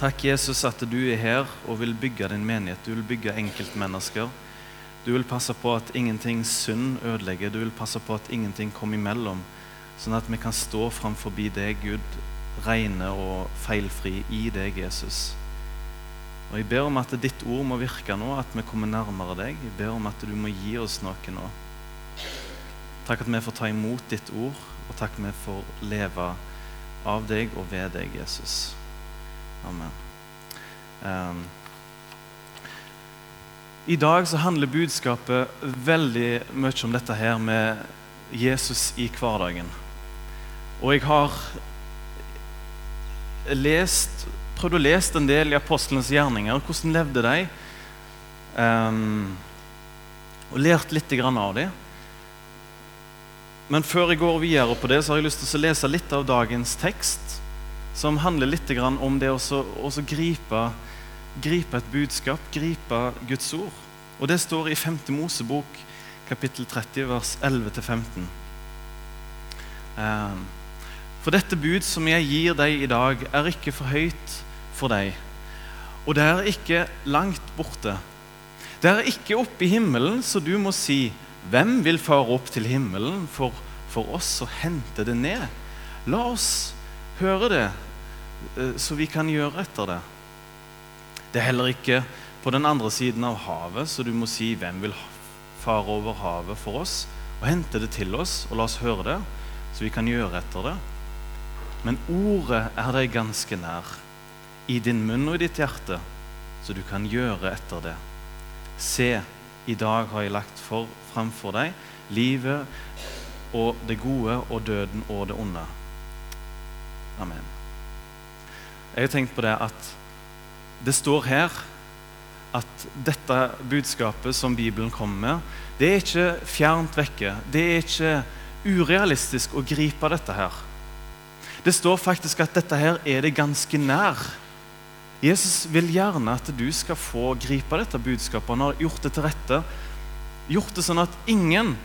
Takk, Jesus, at du er her og vil bygge din menighet. Du vil bygge enkeltmennesker. Du vil passe på at ingenting synd ødelegger. Du vil passe på at ingenting kommer imellom, sånn at vi kan stå framfor deg, Gud, rene og feilfri i deg, Jesus. Og Jeg ber om at ditt ord må virke nå, at vi kommer nærmere deg. Jeg ber om at du må gi oss noe nå. Takk at vi får ta imot ditt ord, og takk at vi får leve av deg og ved deg, Jesus. Amen. Um, I dag så handler budskapet veldig mye om dette her med Jesus i hverdagen. Og jeg har lest, prøvd å lese en del i apostlenes gjerninger. Hvordan levde de? Um, og lært litt av dem. Men før jeg går videre på det, så har jeg lyst til å lese litt av dagens tekst som handler litt om det å gripe, gripe, et budskap, gripe Guds ord. Og Det står i 5. Mosebok, kapittel 30, vers 11-15. Ehm, for dette bud som jeg gir deg i dag, er ikke for høyt for deg, og det er ikke langt borte. Det er ikke oppe i himmelen, så du må si, hvem vil fare opp til himmelen for, for oss og hente det ned? La oss høre det, eh, så vi kan gjøre etter det. Det er heller ikke på den andre siden av havet, så du må si hvem vil fare over havet for oss, og hente det til oss, og la oss høre det, så vi kan gjøre etter det. Men ordet er deg ganske nær, i din munn og i ditt hjerte, så du kan gjøre etter det. Se, i dag har jeg lagt for, framfor deg livet og det gode og døden og det onde. Amen. Jeg har tenkt på det at det står her at dette budskapet som Bibelen kommer med, det er ikke fjernt vekke. Det er ikke urealistisk å gripe dette her. Det står faktisk at dette her er det ganske nær. Jesus vil gjerne at du skal få gripe dette budskapet. Han har gjort det til rette. Gjort det sånn at ingen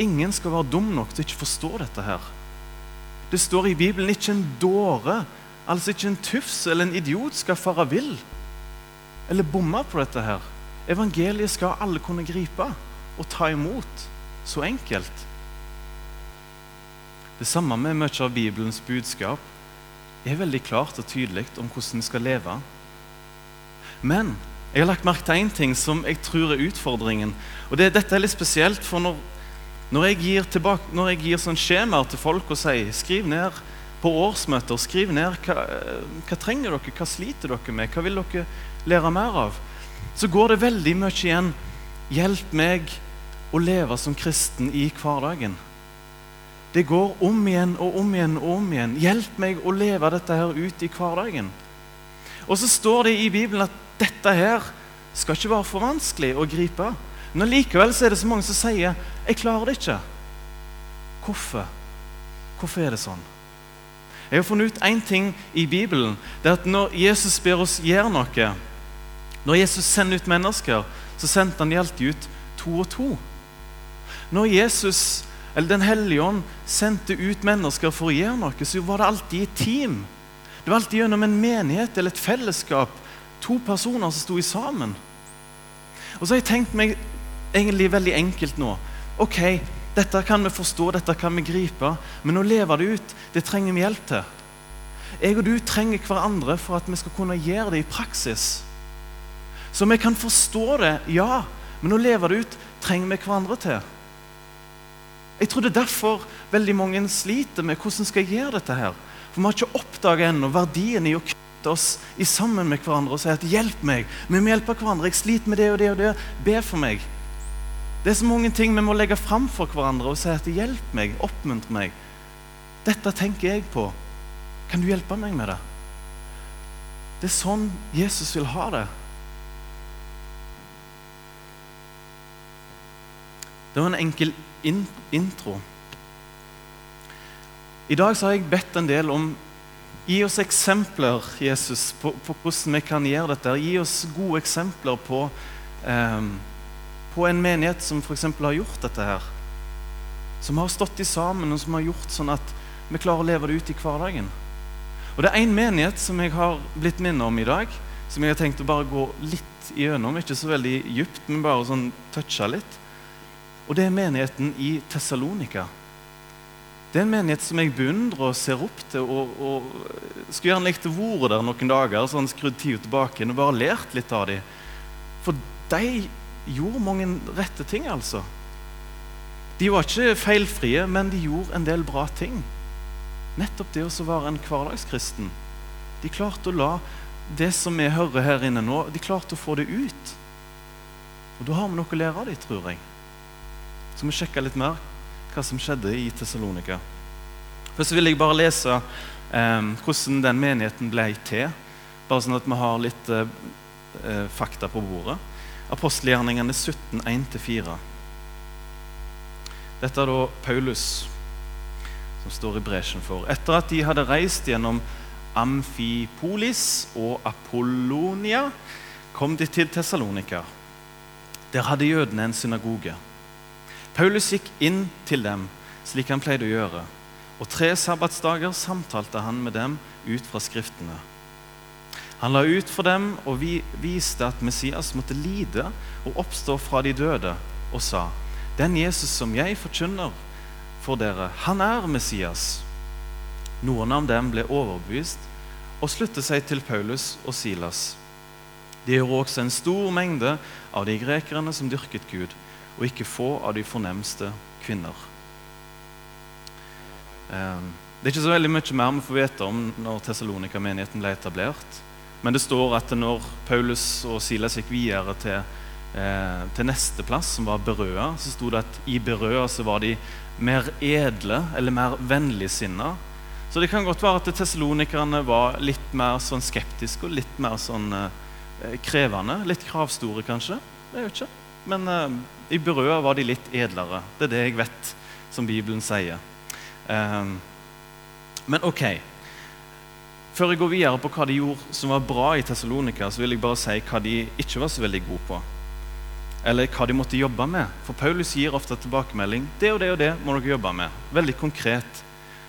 ingen skal være dum nok til å ikke forstå dette her. Det står i Bibelen ikke en dåre, altså ikke en tufs eller en idiot skal fare vill eller bomme på dette her. Evangeliet skal alle kunne gripe og ta imot. Så enkelt. Det samme med mye av Bibelens budskap er veldig klart og tydelig om hvordan vi skal leve. Men jeg har lagt merke til én ting som jeg tror er utfordringen. Og det, Dette er litt spesielt, for når når jeg gir, tilbake, gir sånn skjemaer til folk og sier skriv ned på årsmøter skriv ned hva, hva trenger dere, hva sliter dere med, hva vil dere lære mer av, så går det veldig mye igjen hjelp meg å leve som kristen i hverdagen. Det går om igjen og om igjen og om igjen. Hjelp meg å leve dette her ut i hverdagen. Og så står det i Bibelen at dette her skal ikke være for vanskelig å gripe. Men likevel så er det så mange som sier 'jeg klarer det ikke'. Hvorfor? Hvorfor er det sånn? Jeg har funnet ut én ting i Bibelen. Det er at Når Jesus ber oss gjøre noe, når Jesus sender ut mennesker, så sendte han de alltid ut to og to. Når Jesus, eller Den hellige ånd sendte ut mennesker for å gjøre noe, så var det alltid et team. Det var alltid gjennom en menighet eller et fellesskap. To personer som sto sammen. Og så har jeg tenkt meg egentlig veldig enkelt nå. Ok, dette kan vi forstå, dette kan vi gripe, men å leve det ut, det trenger vi hjelp til. Jeg og du trenger hverandre for at vi skal kunne gjøre det i praksis. Så vi kan forstå det, ja, men å leve det ut trenger vi hverandre til. Jeg tror det er derfor veldig mange sliter med hvordan skal jeg gjøre dette her. For vi har ikke oppdaget ennå verdien i å knytte oss i sammen med hverandre og si at 'hjelp meg'. Vi må hjelpe hverandre. 'Jeg sliter med det og det og det. Be for meg'. Det er så mange ting vi må legge fram for hverandre og si at 'hjelp meg', oppmuntre meg. Dette tenker jeg på. Kan du hjelpe meg med det? Det er sånn Jesus vil ha det. Det var en enkel in intro. I dag har jeg bedt en del om Gi oss eksempler Jesus, på, på hvordan vi kan gjøre dette. Gi oss gode eksempler på eh, på en menighet som f.eks. har gjort dette her. Som har stått i sammen, og som har gjort sånn at vi klarer å leve det ut i hverdagen. Og Det er én menighet som jeg har blitt minnet om i dag, som jeg har tenkt å bare gå litt igjennom. Ikke så veldig djupt, men bare sånn toucha litt. Og det er menigheten i Tessalonika. Det er en menighet som jeg beundrer og ser opp til. og, og Skulle gjerne likt å vært der noen dager, sånn skrudd tida tilbake og bare lært litt av dem. For de gjorde mange rette ting, altså. De var ikke feilfrie, men de gjorde en del bra ting. Nettopp det å være en hverdagskristen. De klarte å la det som vi hører her inne nå, de klarte å få det ut. Og Da har vi noe å lære av dem, tror jeg. Så vi sjekker litt mer hva som skjedde i Tessalonika. Først vil jeg bare lese eh, hvordan den menigheten ble til. Bare sånn at vi har litt eh, eh fakta på bordet. Apostelgjerningene 17, 1-4. Dette er da Paulus som står i bresjen for. Etter at de hadde reist gjennom Amfipolis og Apollonia, kom de til Tessalonika. Der hadde jødene en synagoge. Paulus gikk inn til dem slik han pleide å gjøre, og tre sabbatsdager samtalte han med dem ut fra Skriftene. Han la ut for dem og vi viste at Messias måtte lide og oppstå fra de døde, og sa:" Den Jesus som jeg forkynner for dere, han er Messias. Noen av dem ble overbevist og sluttet seg til Paulus og Silas. Det gjorde også en stor mengde av de grekerne som dyrket Gud og ikke få av de fornemste kvinner. Ehm, det er ikke så veldig mye mer vi får vite om når Tessalonika-menigheten ble etablert. Men det står at når Paulus og Silas gikk videre til, eh, til neste plass, som var Berøa, så sto det at i Berøa så var de mer edle eller mer vennligsinna. Så det kan godt være at tessalonikerne var litt mer sånn skeptiske og litt mer sånn eh, krevende. Litt kravstore, kanskje. Jeg vet ikke. Men eh, i Berøa var de litt edlere. Det er det jeg vet, som Bibelen sier. Um, men ok. Før jeg går videre på hva de gjorde som var bra i Tessalonika, så vil jeg bare si hva de ikke var så veldig gode på. Eller hva de måtte jobbe med. For Paulus gir ofte tilbakemelding. Det og det og det må dere jobbe med. Veldig konkret.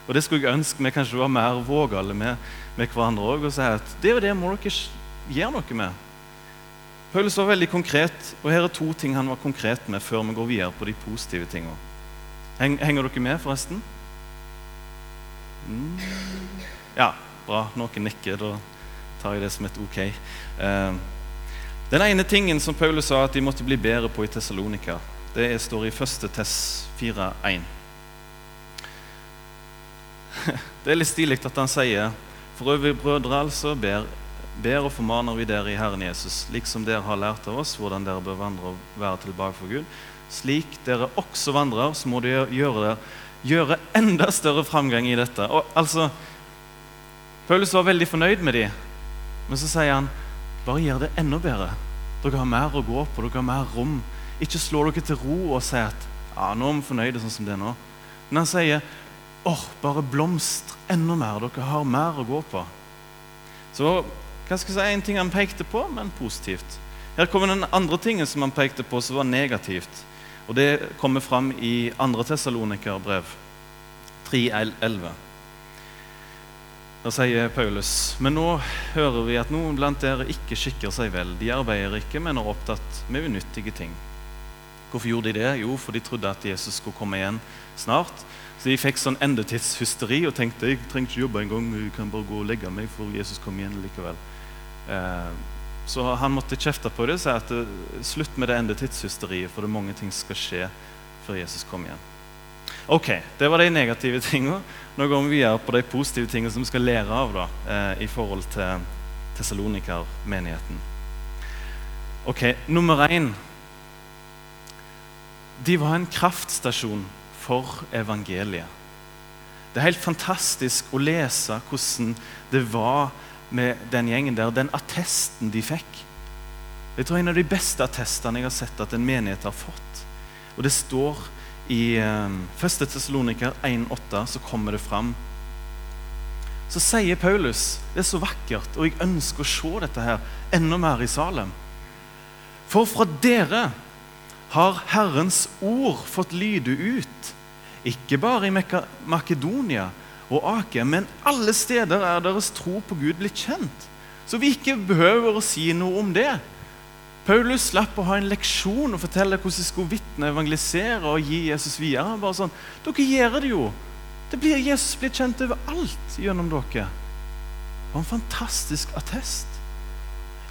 Og det skulle jeg ønske vi kanskje var mer vågale med, med hverandre òg. Og si at det og det må dere gjøre noe med. Paulus var veldig konkret, og her er to ting han var konkret med før vi går videre på de positive tingene. Henger dere med, forresten? Mm. Ja, bra. Noen nikker. Da tar jeg det som et ok. Eh, den ene tingen som Paulus sa at de måtte bli bedre på i Tessalonika, det står i 1. Tess 4,1. Det er litt stilig at han sier For øvrige brødre, altså, ber ber og formaner vi dere i Herren Jesus, liksom dere har lært av oss hvordan dere bør vandre og være tilbake for Gud. Slik dere også vandrer, så må dere gjøre, gjøre enda større framgang i dette. Og altså, Paulus var veldig fornøyd med dem, men så sier han bare gjør det enda bedre. Dere har mer å gå på, dere har mer rom. Ikke slå dere til ro og si at ja, nå er vi fornøyde sånn som det er nå. Men han sier åh, bare blomstre enda mer. Dere har mer å gå på. Så hva skal jeg si, En ting han pekte på, men positivt. Her kommer den andre tingen som han pekte på som var negativt. Og Det kommer fram i 2. Tessalonikerbrev 3.11. Da sier Paulus.: Men nå hører vi at noen blant dere ikke skikker seg vel. De arbeider ikke, men er opptatt med unyttige ting. Hvorfor gjorde de det? Jo, for de trodde at Jesus skulle komme igjen snart. Så de fikk sånn endetidshysteri og tenkte jeg trenger ikke jobbe engang. Jeg kan bare gå og legge meg, for Jesus kommer igjen likevel. Eh, så han måtte kjefte på det og si at eh, slutt med det endetidshysteriet, for det er mange ting som skal skje før Jesus kommer igjen. Ok, Det var de negative tingene. Nå går vi videre på de positive tingene som vi skal lære av da, eh, i forhold til Tessaloniker-menigheten. Ok, Nummer én De var en kraftstasjon for evangeliet. Det er helt fantastisk å lese hvordan det var med den gjengen der, den attesten de fikk. Jeg tror En av de beste attestene jeg har sett at en menighet har fått. Og Det står i um, 1. Tessaloniker 1,8, så kommer det fram. Så sier Paulus det er så vakkert, og jeg ønsker å se dette her enda mer i Salem. For fra dere har Herrens ord fått lyde ut, ikke bare i Makedonia og Ake, men alle steder er deres tro på Gud blitt kjent. Så vi ikke behøver å si noe om det. Paulus slapp å ha en leksjon og fortelle hvordan de skulle vitne, evangelisere og gi Jesus videre. Han Bare sånn, Dere gjør det jo. Det blir, Jesus blir kjent overalt gjennom dere. Det var en fantastisk attest.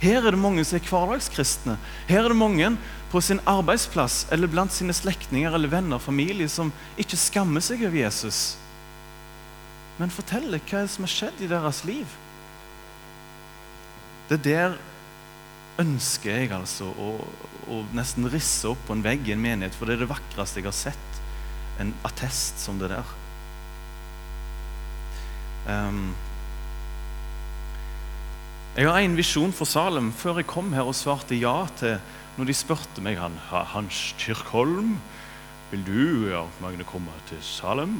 Her er det mange som er hverdagskristne. Her er det mange på sin arbeidsplass eller blant sine slektninger eller venner og familie som ikke skammer seg over Jesus, men forteller hva som har skjedd i deres liv. Det er der ønsker jeg altså å, å nesten risse opp på en vegg i en menighet, for det er det vakreste jeg har sett. En attest som det der. Um, jeg har en visjon for Salem. Før jeg kom her og svarte ja til når de spurte meg han, Hans Kirkholm, vil du ja, Magne, komme til Salem?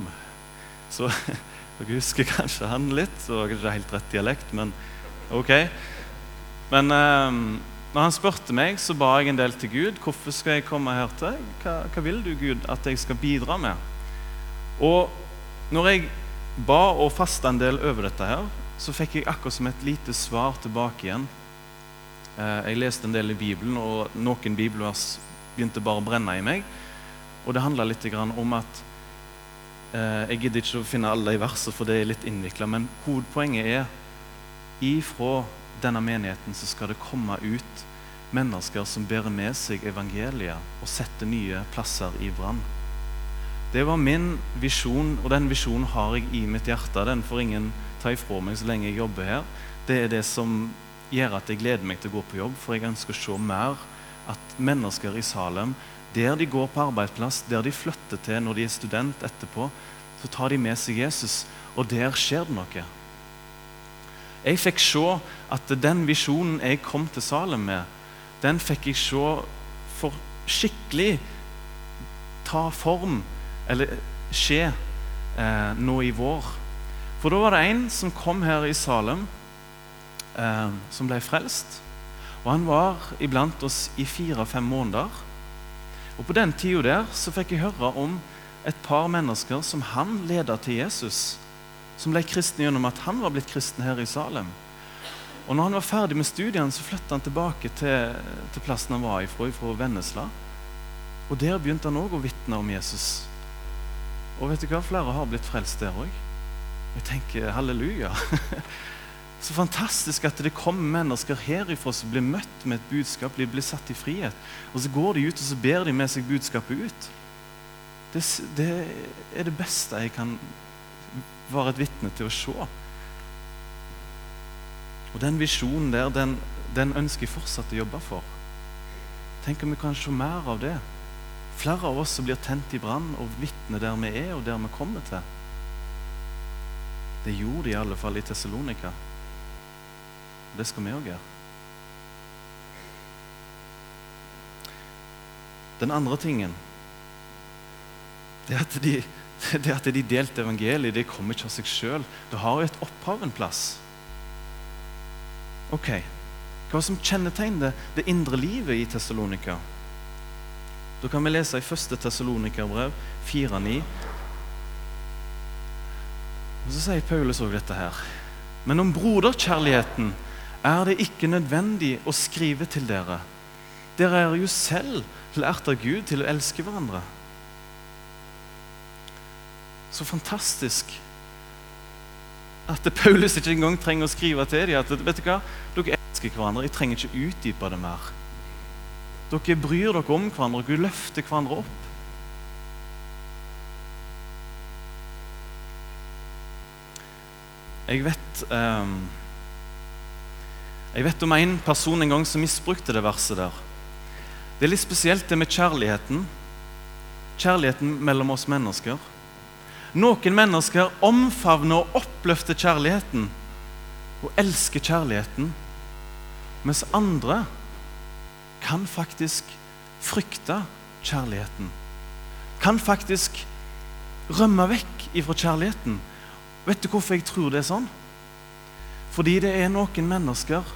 Så dere husker kanskje han litt. Det var ikke helt rett dialekt, men ok. Men um, når han spurte meg, så ba jeg en del til Gud. Hvorfor skal jeg komme her til? Hva, hva vil du, Gud, at jeg skal bidra med? Og når jeg ba og fasta en del over dette her, så fikk jeg akkurat som et lite svar tilbake igjen. Eh, jeg leste en del i Bibelen, og noen bibelvers begynte bare å brenne i meg. Og det handla litt om at eh, Jeg gidder ikke å finne alle de versene, for det er litt innvikla. Men hovedpoenget er ifra denne menigheten så skal det komme ut mennesker som bærer med seg evangeliet og setter nye plasser i brann. Det var min visjon, og den visjonen har jeg i mitt hjerte. Den får ingen ta ifra meg så lenge jeg jobber her. Det er det som gjør at jeg gleder meg til å gå på jobb, for jeg ønsker å se mer at mennesker i Salem, der de går på arbeidsplass, der de flytter til når de er student etterpå, så tar de med seg Jesus, og der skjer det noe. Jeg fikk se at den visjonen jeg kom til Salem med, den fikk jeg se for skikkelig ta form eller skje eh, nå i vår. For da var det en som kom her i Salem, eh, som ble frelst. Og han var iblant oss i fire-fem måneder. Og På den tida der så fikk jeg høre om et par mennesker som han leda til Jesus. Som ble kristne gjennom at han var blitt kristen her i Salem. Og når han var ferdig med studiene, så flytta han tilbake til, til plassen han var ifra, fra Vennesla. Og der begynte han òg å vitne om Jesus. Og vet du hva? Flere har blitt frelst der òg. Jeg tenker halleluja. Så fantastisk at det kommer mennesker herifra som blir møtt med et budskap, de blir satt i frihet. Og så går de ut og så ber de med seg budskapet ut. Det, det er det beste jeg kan være et vitne til å se. Og den visjonen der, den, den ønsker jeg fortsatt å jobbe for. Tenk om vi kan se mer av det. Flere av oss som blir tent i brann og vitner der vi er, og der vi kommer til. Det gjorde de i alle fall i Tessalonika. Det skal vi òg gjøre. Den andre tingen det er at, de, det at de delte evangeliet, det kommer ikke av seg sjøl. Det har jo et opphav en plass. Ok, Hva som kjennetegner det, indre livet i Tessalonika? Da kan vi lese i 1. Tessalonikerbrev 4,9. Og Så sier Paulus òg dette her. Men om broderkjærligheten er det ikke nødvendig å skrive til dere. Dere er jo selv lært av Gud til å elske hverandre. Så fantastisk at Paulus ikke engang trenger å skrive til dem at vet du hva, dere elsker hverandre. Jeg trenger ikke utdype det mer. Dere bryr dere om hverandre, dere løfter hverandre opp. Jeg vet um, Jeg vet om en person en gang som misbrukte det verset der. Det er litt spesielt det med kjærligheten. Kjærligheten mellom oss mennesker. Noen mennesker omfavner og oppløfter kjærligheten og elsker kjærligheten, mens andre kan faktisk frykte kjærligheten. Kan faktisk rømme vekk ifra kjærligheten. Vet du hvorfor jeg tror det er sånn? Fordi det er noen mennesker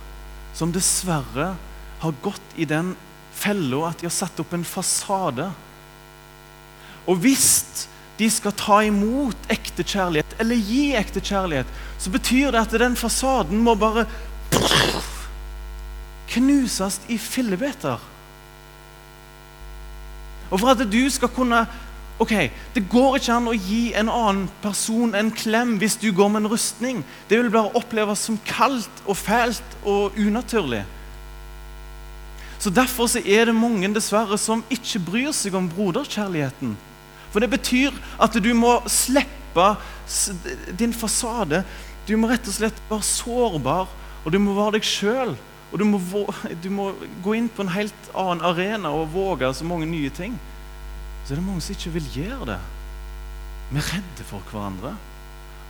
som dessverre har gått i den fella at de har satt opp en fasade. Og hvis de skal ta imot ekte kjærlighet, eller gi ekte kjærlighet, så betyr det at den fasaden må bare knuses i fillebiter. Og for at du skal kunne Ok, Det går ikke an å gi en annen person en klem hvis du går med en rustning. Det vil bare oppleves som kaldt og fælt og unaturlig. Så Derfor så er det mange dessverre som ikke bryr seg om broderkjærligheten. For det betyr at du må slippe din fasade. Du må rett og slett være sårbar, og du må være deg sjøl. Og du må, du må, gå inn på en helt annen arena og våge så mange nye ting. Så er det mange som ikke vil gjøre det. Vi er redde for hverandre.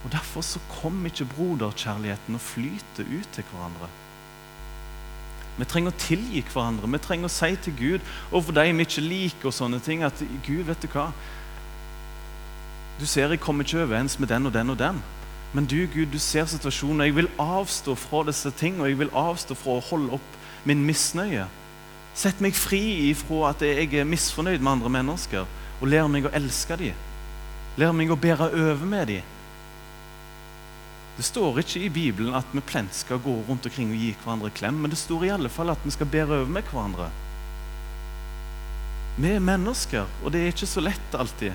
Og Derfor så kommer ikke broderkjærligheten å flyte ut til hverandre. Vi trenger å tilgi hverandre. Vi trenger å si til Gud overfor de vi ikke liker, og sånne ting, at Gud, vet du hva Du ser jeg kommer ikke overens med den og den og den. Men du, Gud, du ser situasjonen, og jeg vil avstå fra disse ting, og jeg vil avstå fra å holde opp min misnøye. Sett meg fri ifra at jeg er misfornøyd med andre mennesker, og lær meg å elske dem. Lær meg å bære over med dem. Det står ikke i Bibelen at vi plent skal gå rundt omkring og gi hverandre klem, men det står i alle fall at vi skal bære over med hverandre. Vi er mennesker, og det er ikke så lett alltid.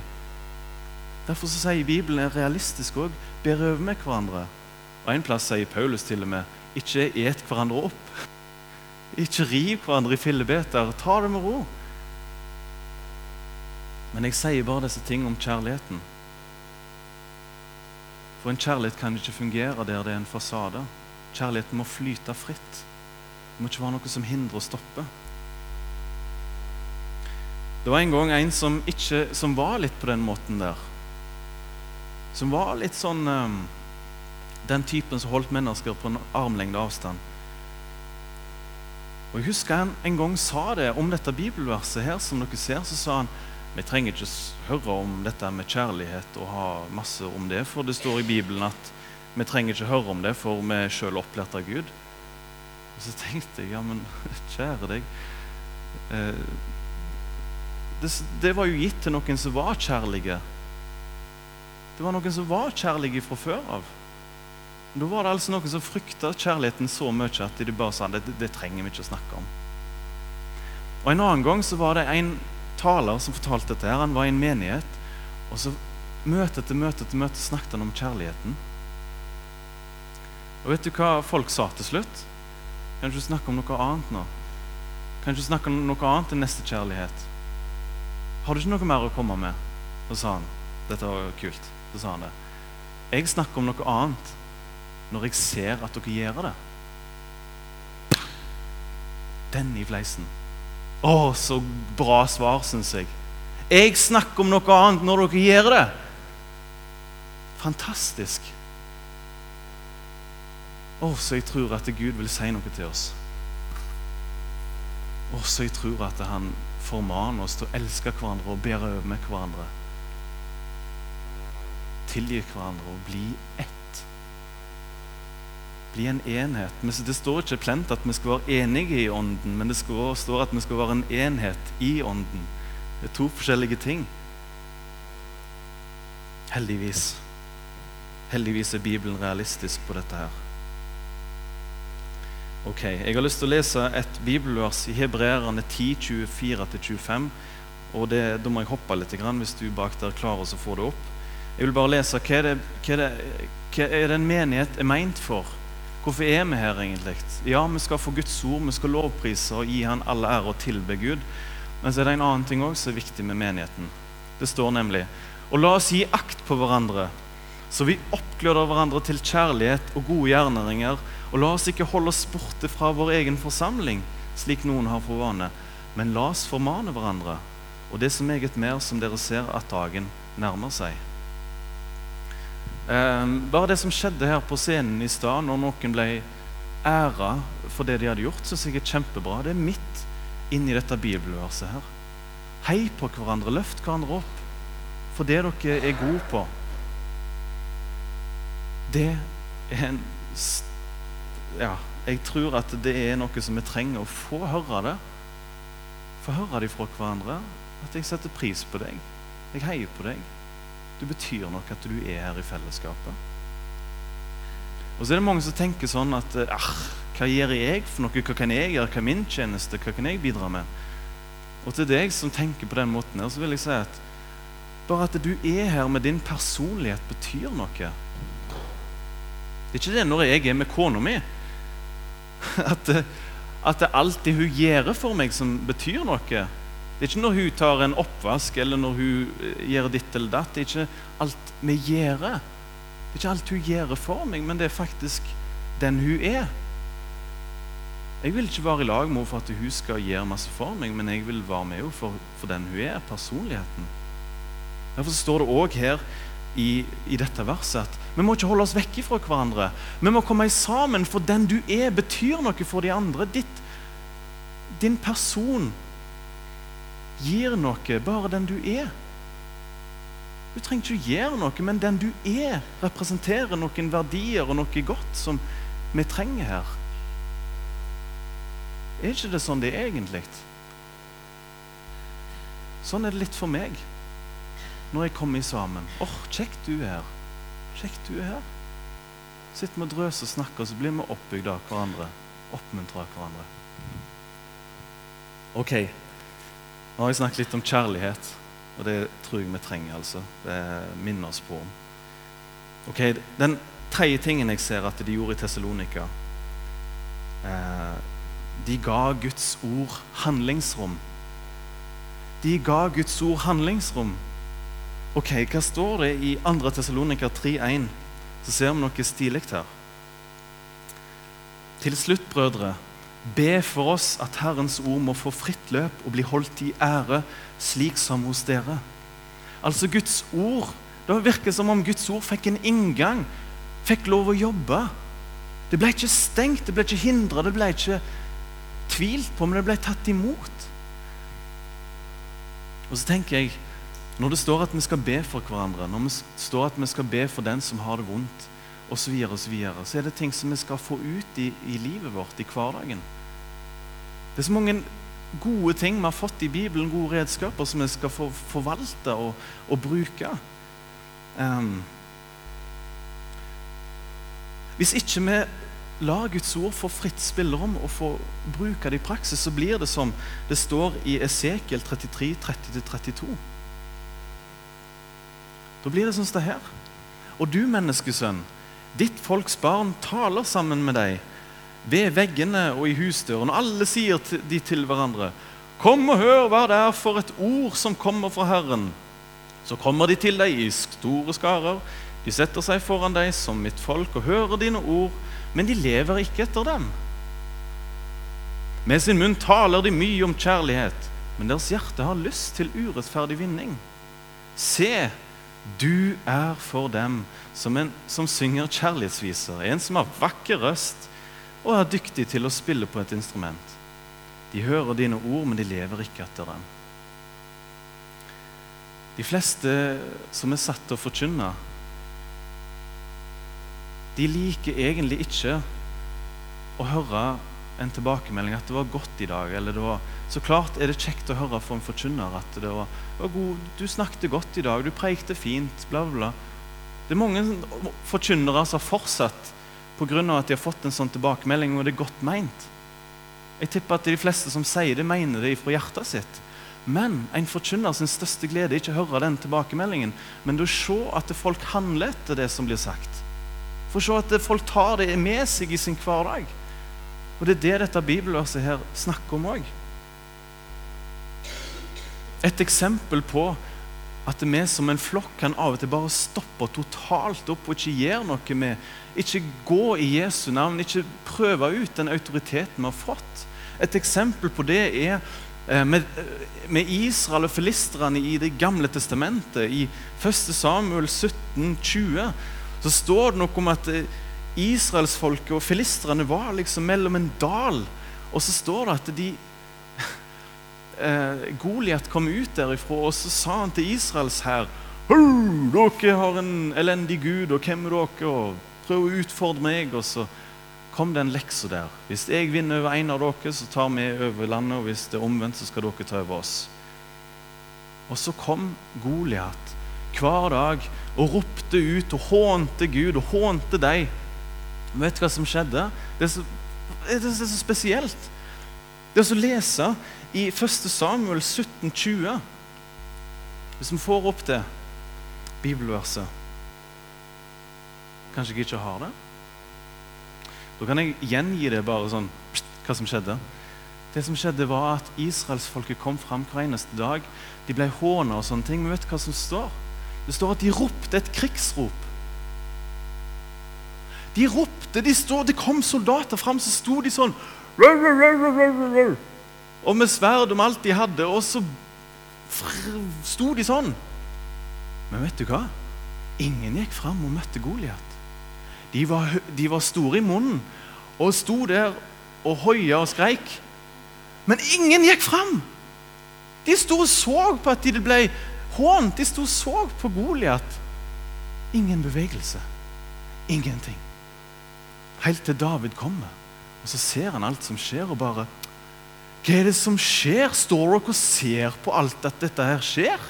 Derfor så sier Bibelen realistisk òg. Ber over med hverandre. Og En plass sier Paulus til og med ikke et hverandre opp. Ikke riv hverandre i fillebeter. Ta det med ro. Men jeg sier bare disse tingene om kjærligheten. For en kjærlighet kan ikke fungere der det er en fasade. Kjærligheten må flyte fritt. Det må ikke være noe som hindrer å stoppe. Det var en gang en som, ikke, som var litt på den måten der som var litt sånn um, Den typen som holdt mennesker på en armlengde avstand. Og Jeg husker han en gang sa det om dette bibelverset her, som dere ser. Så sa han vi trenger ikke høre om dette med kjærlighet og ha masse om det, for det står i Bibelen at vi trenger ikke høre om det, for vi er sjøl opplært av Gud. Og så tenkte jeg, ja, men kjære deg eh, det, det var jo gitt til noen som var kjærlige. Det var noen som var kjærlige fra før av. Da var det altså noen som frykta kjærligheten så mye at de bare sa det, det trenger vi ikke å snakke om. Og En annen gang så var det en taler som fortalte dette. her, Han var i en menighet. og så Møte etter møte etter møte snakket han om kjærligheten. Og vet du hva folk sa til slutt? Kan ikke snakke om noe annet nå? Kan ikke snakke om noe annet enn nestekjærlighet? Har du ikke noe mer å komme med? Og sa han. Dette var kult. Så sa han det. Jeg snakker om noe annet når jeg ser at dere gjør det. Den i fleisen. Å, så bra svar, syns jeg. Jeg snakker om noe annet når dere gjør det. Fantastisk. Å, så jeg tror at Gud vil si noe til oss. Å, så jeg tror at han formaner oss til å elske hverandre og bære over med hverandre tilgi hverandre og bli ett. Bli en enhet. Det står ikke plent at vi skal være enige i ånden, men det står at vi skal være en enhet i ånden. Det er to forskjellige ting. Heldigvis. Heldigvis er Bibelen realistisk på dette her. Ok, Jeg har lyst til å lese et bibelvers i Hebreerne 10, 24-25. og det, Da må jeg hoppe litt hvis du bak der klarer å få det opp. Jeg vil bare lese hva er det, hva er det, hva er det en menighet er meint for? Hvorfor er vi her egentlig? Ja, vi skal få Guds ord, vi skal lovprise og gi Han alle ære og tilbe Gud. Men så er det en annen ting også som er viktig med menigheten. Det står nemlig Og la oss gi akt på hverandre, så vi oppgløder hverandre til kjærlighet og gode gjerneringer. Og la oss ikke holde oss borte fra vår egen forsamling, slik noen har for vane. Men la oss formane hverandre, og det så meget mer som dere ser at dagen nærmer seg. Ehm, bare det som skjedde her på scenen i stad, når noen ble æra for det de hadde gjort, syns jeg er kjempebra. Det er midt inni dette bibelverset her. Hei på hverandre, løft hverandre opp for det dere er gode på. Det er en Ja, jeg tror at det er noe som vi trenger å få høre det. Få høre det fra hverandre. At jeg setter pris på deg. Jeg heier på deg. Du betyr noe at du er her i fellesskapet. Og så er det mange som tenker sånn at ah, hva gjør jeg for noe? Hva kan jeg gjøre? Hva er min tjeneste? Hva kan jeg bidra med? Og til deg som tenker på den måten, her, så vil jeg si at bare at du er her med din personlighet, betyr noe. Det er ikke det når jeg er med kona mi. At, at det alltid hun gjør for meg, som betyr noe. Det er ikke når hun tar en oppvask eller når hun eh, gjør ditt eller datt. Det er ikke alt vi gjør. Det er ikke alt hun gjør for meg, men det er faktisk den hun er. Jeg vil ikke være i lag med henne for at hun skal gjøre masse for meg, men jeg vil være med henne for, for den hun er, personligheten. Derfor står det òg her i, i, dette verset at vi må ikke holde oss vekk fra hverandre. Vi må komme sammen, for den du er, betyr noe for de andre. Ditt, din person gir noe, bare den du er. Du trenger ikke å gjøre noe, men den du er, representerer noen verdier og noe godt som vi trenger her. Er ikke det sånn det er egentlig? Sånn er det litt for meg når jeg kommer sammen. åh, oh, kjekt du er her. Kjekt du er her. Sitter vi og drøser og snakker, så blir vi oppbygd av hverandre. Oppmuntrer hverandre. Ok, nå har jeg snakket litt om kjærlighet. Og det tror jeg vi trenger. altså. Det minner oss på. Ok, Den tredje tingen jeg ser at de gjorde i Tessalonika eh, De ga Guds ord handlingsrom. De ga Guds ord handlingsrom. Ok, Hva står det i 2. Tessalonika 3,1? Så ser vi noe stilig her. Til slutt, brødre, Be for oss at Herrens ord må få fritt løp og bli holdt i ære, slik som hos dere. Altså Guds ord. Det virker som om Guds ord fikk en inngang, fikk lov å jobbe. Det ble ikke stengt, det ble ikke hindra, det ble ikke tvilt på, men det ble tatt imot. Og så tenker jeg, Når det står at vi skal be for hverandre, når det står at vi skal be for den som har det vondt, osv., og så, så er det ting som vi skal få ut i, i livet vårt, i hverdagen. Det er så mange gode ting vi har fått i Bibelen, gode redskaper som vi skal få forvalte og, og bruke. Um, hvis ikke vi lar Guds ord få fritt spillerom og få bruke det i praksis, så blir det som det står i Esekiel 33, 30-32. Da blir det sånn som det her. Og du, menneskesønn, ditt folks barn taler sammen med deg ved veggene og i husdøren. Og alle sier de til hverandre, Kom og hør hva det er for et ord som kommer fra Herren. Så kommer de til deg i store skarer. De setter seg foran deg som mitt folk og hører dine ord, men de lever ikke etter dem. Med sin munn taler de mye om kjærlighet, men deres hjerte har lyst til urettferdig vinning. Se, du er for dem som en som synger kjærlighetsviser, en som har vakker røst og er dyktig til å spille på et instrument. De hører dine ord, men de lever ikke etter dem. De fleste som er satt til å forkynne, de liker egentlig ikke å høre en tilbakemelding at det var godt i dag. eller det var, Så klart er det kjekt å høre fra en forkynner at det var, var god, du snakket godt i dag, du preikte fint, bla, bla. Det er mange forkynnere som har fortsatt pga. at de har fått en sånn tilbakemelding, og det er godt meint. Jeg tipper at de fleste som sier det, mener det fra hjertet sitt. Men en forkynner sin største glede er ikke å høre den tilbakemeldingen, men å se at folk handler etter det som blir sagt. For å se at folk tar det med seg i sin hverdag. Og det er det dette bibelverset her snakker om òg. Et eksempel på at vi som en flokk kan av og til bare stoppe totalt opp og ikke gjøre noe med Ikke gå i Jesu navn, ikke prøve ut den autoriteten vi har fått. Et eksempel på det er eh, med, med Israel og filistrene i Det gamle testamentet. I 1. Samuel 17, 20, så står det noe om at eh, israelsfolket og filistrene var liksom mellom en dal. Og så står det at de eh, Goliat kom ut derifra, og så sa han til Israels hær Dere har en elendig gud, og hvem er dere? Og prøv å utfordre meg. Og så kom det en lekse der. Hvis jeg vinner over en av dere, så tar vi over landet. Og hvis det er omvendt, så skal dere ta over oss. Og så kom Goliat hver dag og ropte ut og hånte Gud og hånte deg. Vet du hva som skjedde? Det er så, det er så spesielt. Det å lese i 1. Samuel 17, 20, Hvis vi får opp det bibelverset Kanskje jeg ikke har det? Da kan jeg gjengi det bare sånn hva som skjedde. Det som skjedde var at Israelsfolket kom fram hver eneste dag. De ble håna og sånne ting. Men vet du hva som står? Det står at de ropte et krigsrop. De ropte, de stod, Det kom soldater fram, så sto de sånn Og med sverd om alt de hadde, og så sto de sånn. Men vet du hva? Ingen gikk fram og møtte Goliat. De, de var, store i munnen og sto der og hoia og skreik. Men ingen gikk fram! De sto og så på at de ble hånt. De sto og så på Goliat. Ingen bevegelse. Ingenting. Helt til David kommer. Og Så ser han alt som skjer, og bare Hva er det som skjer? Står dere og ser på alt at dette her skjer?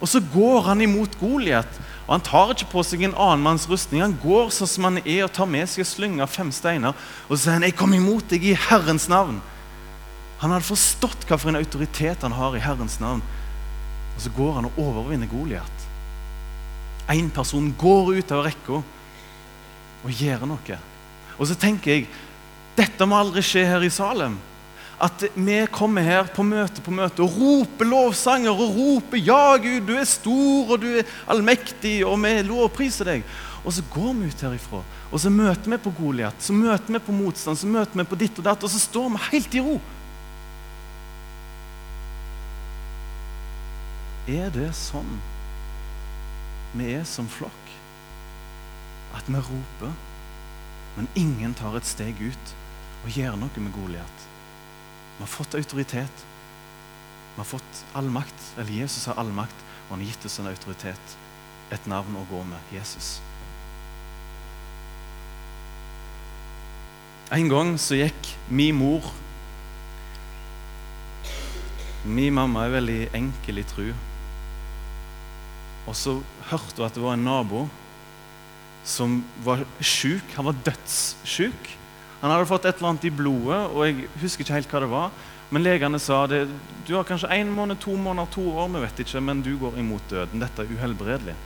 Og så går han imot Goliat. Og Han tar ikke på seg en annen manns rustning. Han går sånn som han er og tar med seg en slynge av fem steiner. Og så sier han, 'Jeg kom imot deg i Herrens navn'. Han hadde forstått hva for en autoritet han har i Herrens navn. Og så går han og overvinner Goliat. Én person går ut av rekka og gjør noe. Og så tenker jeg dette må aldri skje her i Salem. At vi kommer her på møte på møte og roper lovsanger og roper 'Ja, Gud, du er stor, og du er allmektig', og vi lovpriser deg. Og så går vi ut herifra, og så møter vi på Goliat, så møter vi på motstand, så møter vi på ditt og datt, og så står vi helt i ro. Er det sånn vi er som flokk? At vi roper, men ingen tar et steg ut og gjør noe med Goliat. Vi har fått autoritet. Vi har fått all makt. Eller Jesus har all makt, og han har gitt oss en autoritet. Et navn å gå med Jesus. En gang så gikk min mor Min mamma er veldig enkel i tru. Og så hørte hun at det var en nabo som var sjuk. Han var dødssjuk. Han hadde fått et eller annet i blodet, og jeg husker ikke helt hva det var. Men legene sa det, du har kanskje én måned, to måneder, to år, vi vet ikke, men du går imot døden. Dette er uhelbredelig.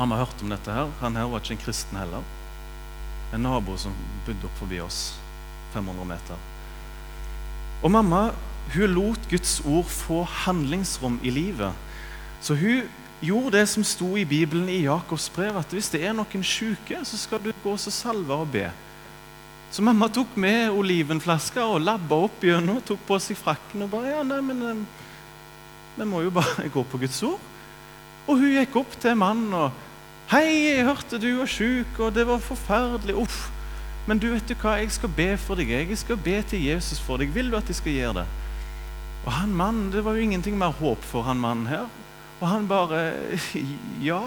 Mamma hørte om dette her. Han her var ikke en kristen heller. En nabo som bodde opp forbi oss, 500 meter. Og mamma hun lot Guds ord få handlingsrom i livet. Så hun gjorde det som sto i Bibelen i Jakobs brev, at hvis det er noen syke, så skal du gå og salve og be. Så mamma tok med olivenflaska og labba opp gjennom, tok på seg frakken og bare ja, nei, men Vi må jo bare gå på Guds ord. Og hun gikk opp til mannen og Hei, jeg hørte du var sjuk, og det var forferdelig. Uff. Men du vet du hva, jeg skal be for deg. Jeg skal be til Jesus for deg. Vil du at jeg skal gjøre det? Og han mannen, Det var jo ingenting mer håp for han mannen her. Og han bare Ja,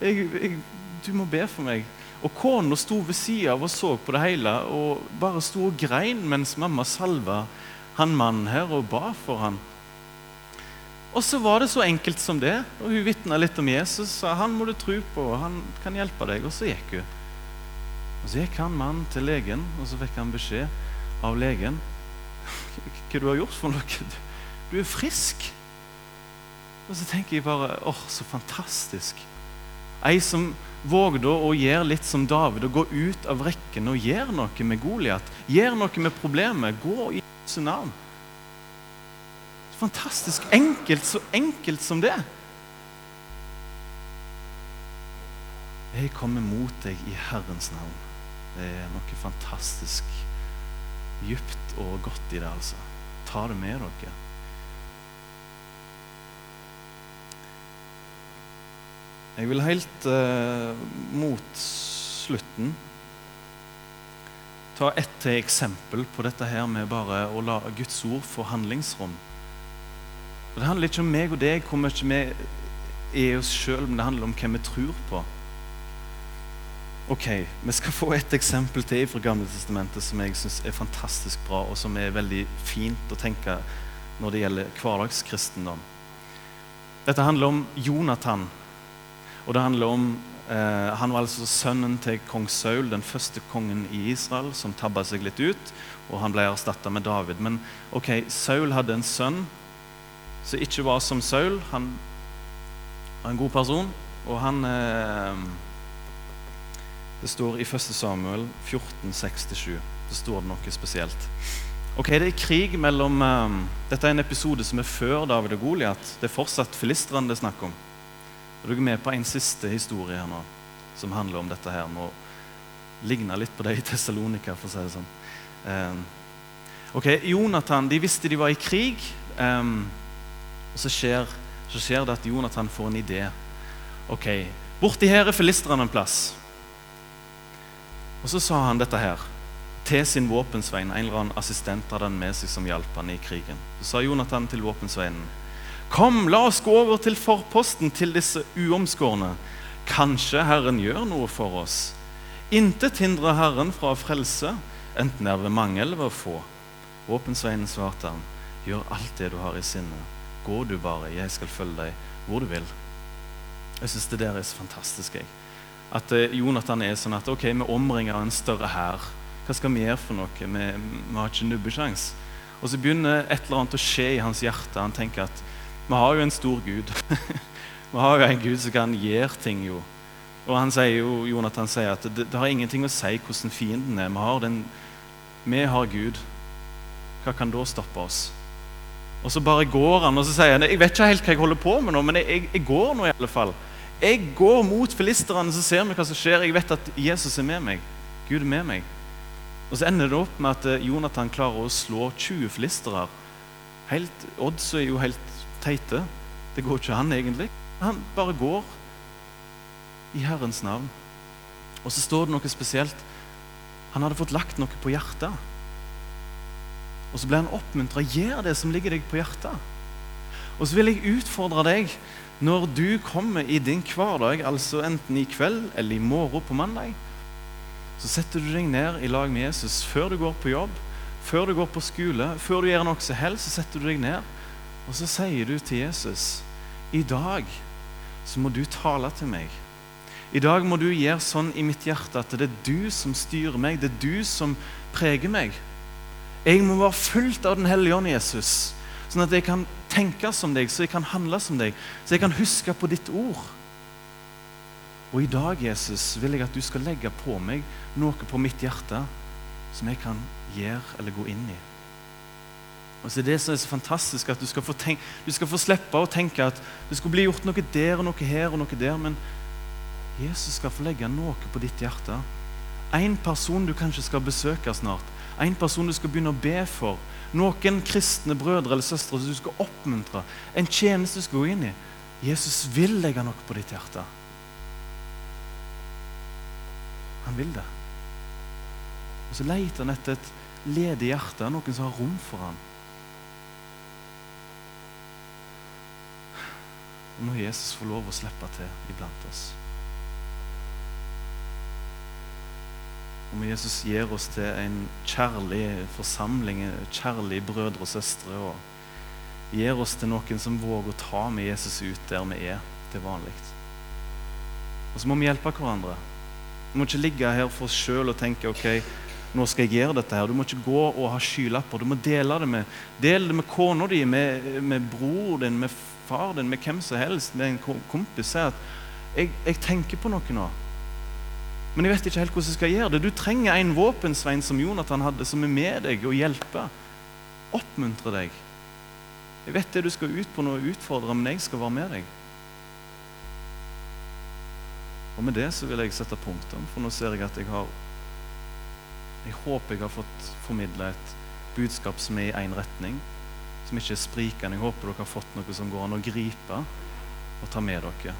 jeg, jeg, du må be for meg. Og kona sto ved sida av og så på det hele og bare sto og grein mens mamma salva han mannen her og ba for han. Og så var det så enkelt som det. Og Hun vitna litt om Jesus. sa han må du tro på, han kan hjelpe deg. Og så gikk hun. Og Så gikk han mannen til legen, og så fikk han beskjed av legen. Hva du har gjort for noe? Du er frisk. Og så tenker jeg bare åh, så fantastisk. Ei som vågde å gjøre litt som David, og gå ut av rekken og gjøre noe med Goliat. Gjøre noe med problemet. Gå i Jesu navn. Fantastisk enkelt, så enkelt som det. Jeg kommer mot deg i Herrens navn. Det er noe fantastisk dypt og godt i det, altså. Ta det med dere. Jeg vil helt eh, mot slutten ta ett eksempel på dette her med bare å la Guds ord få handlingsrom. For Det handler ikke om meg og deg, hvor mye vi er oss sjøl, men det handler om hvem vi tror på. Ok, Vi skal få et eksempel til fra Gamle som jeg syns er fantastisk bra, og som er veldig fint å tenke når det gjelder hverdagskristendom. Dette handler om Jonathan. Og det handler om eh, Han var altså sønnen til kong Saul, den første kongen i Israel, som tabba seg litt ut. Og han ble erstatta med David. Men ok, Saul hadde en sønn som ikke var som Saul. Han var en god person, og han eh, Det står i 1. Samuel 14, 6-7. Det står noe spesielt. Ok, Det er krig mellom um, Dette er en episode som er før David og Goliat. Det er fortsatt filistrene det er snakk om. Og Du er med på en siste historie her nå som handler om dette her. Nå ligner litt på det i Tessalonika, for å si det sånn. Um, ok, Jonathan de visste de var i krig. Um, og så skjer, så skjer, det at Jonathan får en idé. Ok, Borti her er filistrene en plass. Og så sa han dette her til sin våpensvein. En eller annen assistent hadde han med seg som hjalp han i krigen. Så sa Jonathan til våpensveinen.: Kom, la oss gå over til forposten til disse uomskårne. Kanskje Herren gjør noe for oss. Intet hindrer Herren fra å frelse, enten det er ved mange eller ved få. Våpensveinen svarte han, gjør alt det du har i sinne. Gå du bare, jeg skal følge deg hvor du vil. Jeg syns det der er så fantastisk. jeg. At eh, Jonathan er sånn at ok, vi omringer en større hær. Hva skal vi gjøre for noe? Vi, vi har ikke nubbesjans. Og så begynner et eller annet å skje i hans hjerte. Han tenker at vi har jo en stor Gud. vi har jo en Gud som kan gjøre ting, jo. Og han sier jo, Jonathan sier at det, det har ingenting å si hvordan fienden er. Vi har, den, vi har Gud. Hva kan da stoppe oss? Og så bare går han og så sier han, jeg vet ikke helt hva jeg holder på med nå, men jeg, jeg, går nå i alle fall. Jeg går mot filisterne, så ser vi hva som skjer. Jeg vet at Jesus er med meg. Gud er med meg. Og så ender det opp med at eh, Jonathan klarer å slå 20 filistere. Odds er jo helt teite. Det går ikke han egentlig. Han bare går i Herrens navn. Og så står det noe spesielt. Han hadde fått lagt noe på hjertet. Og så ble han oppmuntra. Gjør det som ligger deg på hjertet. Og så vil jeg utfordre deg når du kommer i din hverdag, altså enten i kveld eller i morgen på mandag så setter du deg ned i lag med Jesus før du går på jobb, før du går på skole, før du gjør noe som helst, så setter du deg ned. Og så sier du til Jesus i dag så må du tale til meg. I dag må du gjøre sånn i mitt hjerte at det er du som styrer meg, det er du som preger meg. Jeg må være fullt av Den hellige ånd, Jesus, sånn at jeg kan tenke som deg, så jeg kan handle som deg, så jeg kan huske på ditt ord. Og i dag, Jesus, vil jeg at du skal legge på meg noe på mitt hjerte som jeg kan gjøre eller gå inn i. Og så er Det som er så fantastisk, at du skal, få tenke, du skal få slippe å tenke at det skal bli gjort noe der og noe her og noe der, men Jesus skal få legge noe på ditt hjerte. En person du kanskje skal besøke snart. En person du skal begynne å be for. Noen kristne brødre eller søstre som du skal oppmuntre. En tjeneste du skal gå inn i. Jesus vil legge noe på ditt hjerte. Han vil det. Og så leter han etter et ledig hjerte, noen som har rom for ham. Må Jesus få lov å slippe til iblant oss. Og må Jesus gir oss til en kjærlig forsamling, kjærlige brødre og søstre. Og gir oss til noen som våger å ta med Jesus ut der vi er til vanlig. Og så må vi hjelpe hverandre. Vi må ikke ligge her for oss sjøl og tenke ok, nå skal jeg gjøre dette. her. Du må ikke gå og ha skylapper. Du må dele det med Del det med kona di, med, med bror din, med far din, med hvem som helst. Med en kompis. Si at jeg, jeg, tenker på noe nå. Men jeg vet ikke helt hvordan jeg skal gjøre det. Du trenger en våpensvein som Jonathan hadde, som er med deg og hjelper. Oppmuntre deg. Jeg vet det du skal ut på noe utfordre, men jeg skal være med deg. Og med det så vil jeg sette punktum, for nå ser jeg at jeg har Jeg håper jeg har fått formidla et budskap som er i én retning, som ikke er sprikende. Jeg håper dere har fått noe som går an å gripe og ta med dere.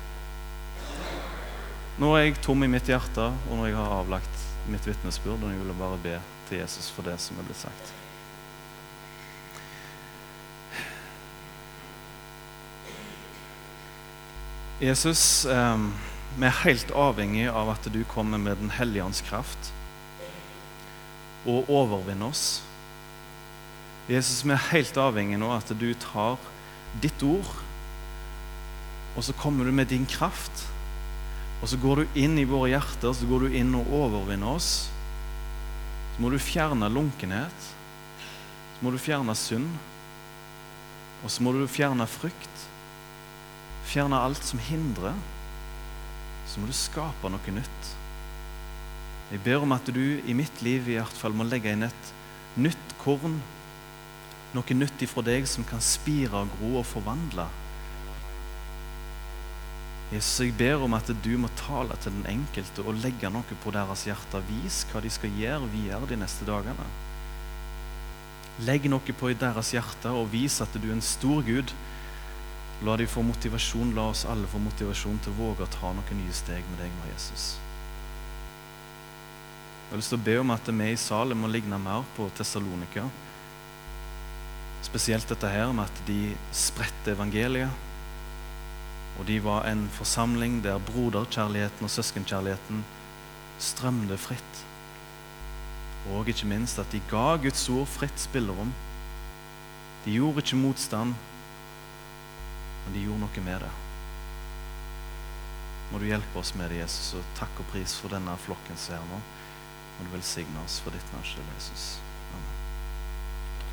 Nå er jeg tom i mitt hjerte, og når jeg har avlagt mitt vitnesbyrd, og jeg vil bare be til Jesus for det som er blitt sagt. Jesus eh, vi er helt avhengig av at du kommer med Den hellige ånds kraft og overvinner oss. Jesus, vi er helt avhengig nå at du tar ditt ord Og så kommer du med din kraft. Og så går du inn i våre hjerter, så går du inn og overvinner oss. Så må du fjerne lunkenhet. Så må du fjerne synd. Og så må du fjerne frykt. Fjerne alt som hindrer. Så må du skape noe nytt. Jeg ber om at du i mitt liv i hvert fall må legge inn et nytt korn. Noe nytt ifra deg som kan spire og gro og forvandle. Jesus, jeg ber om at du må tale til den enkelte og legge noe på deres hjerte. Vis hva de skal gjøre videre de neste dagene. Legg noe på deres hjerte og vis at du er en stor Gud. La de få motivasjon, la oss alle få motivasjon til å våge å ta noen nye steg med deg nå, Jesus. Jeg har lyst til å be om at vi i salen må ligne mer på Tessalonika. Spesielt dette her med at de spredte evangeliet. Og de var en forsamling der broderkjærligheten og søskenkjærligheten strømde fritt. Og ikke minst at de ga Guds ord fritt spillerom. De gjorde ikke motstand, men de gjorde noe med det. Må du hjelpe oss med det, Jesus, og takk og pris for denne flokken som er her nå. Må du velsigne oss for ditt navns Jesus. Amen.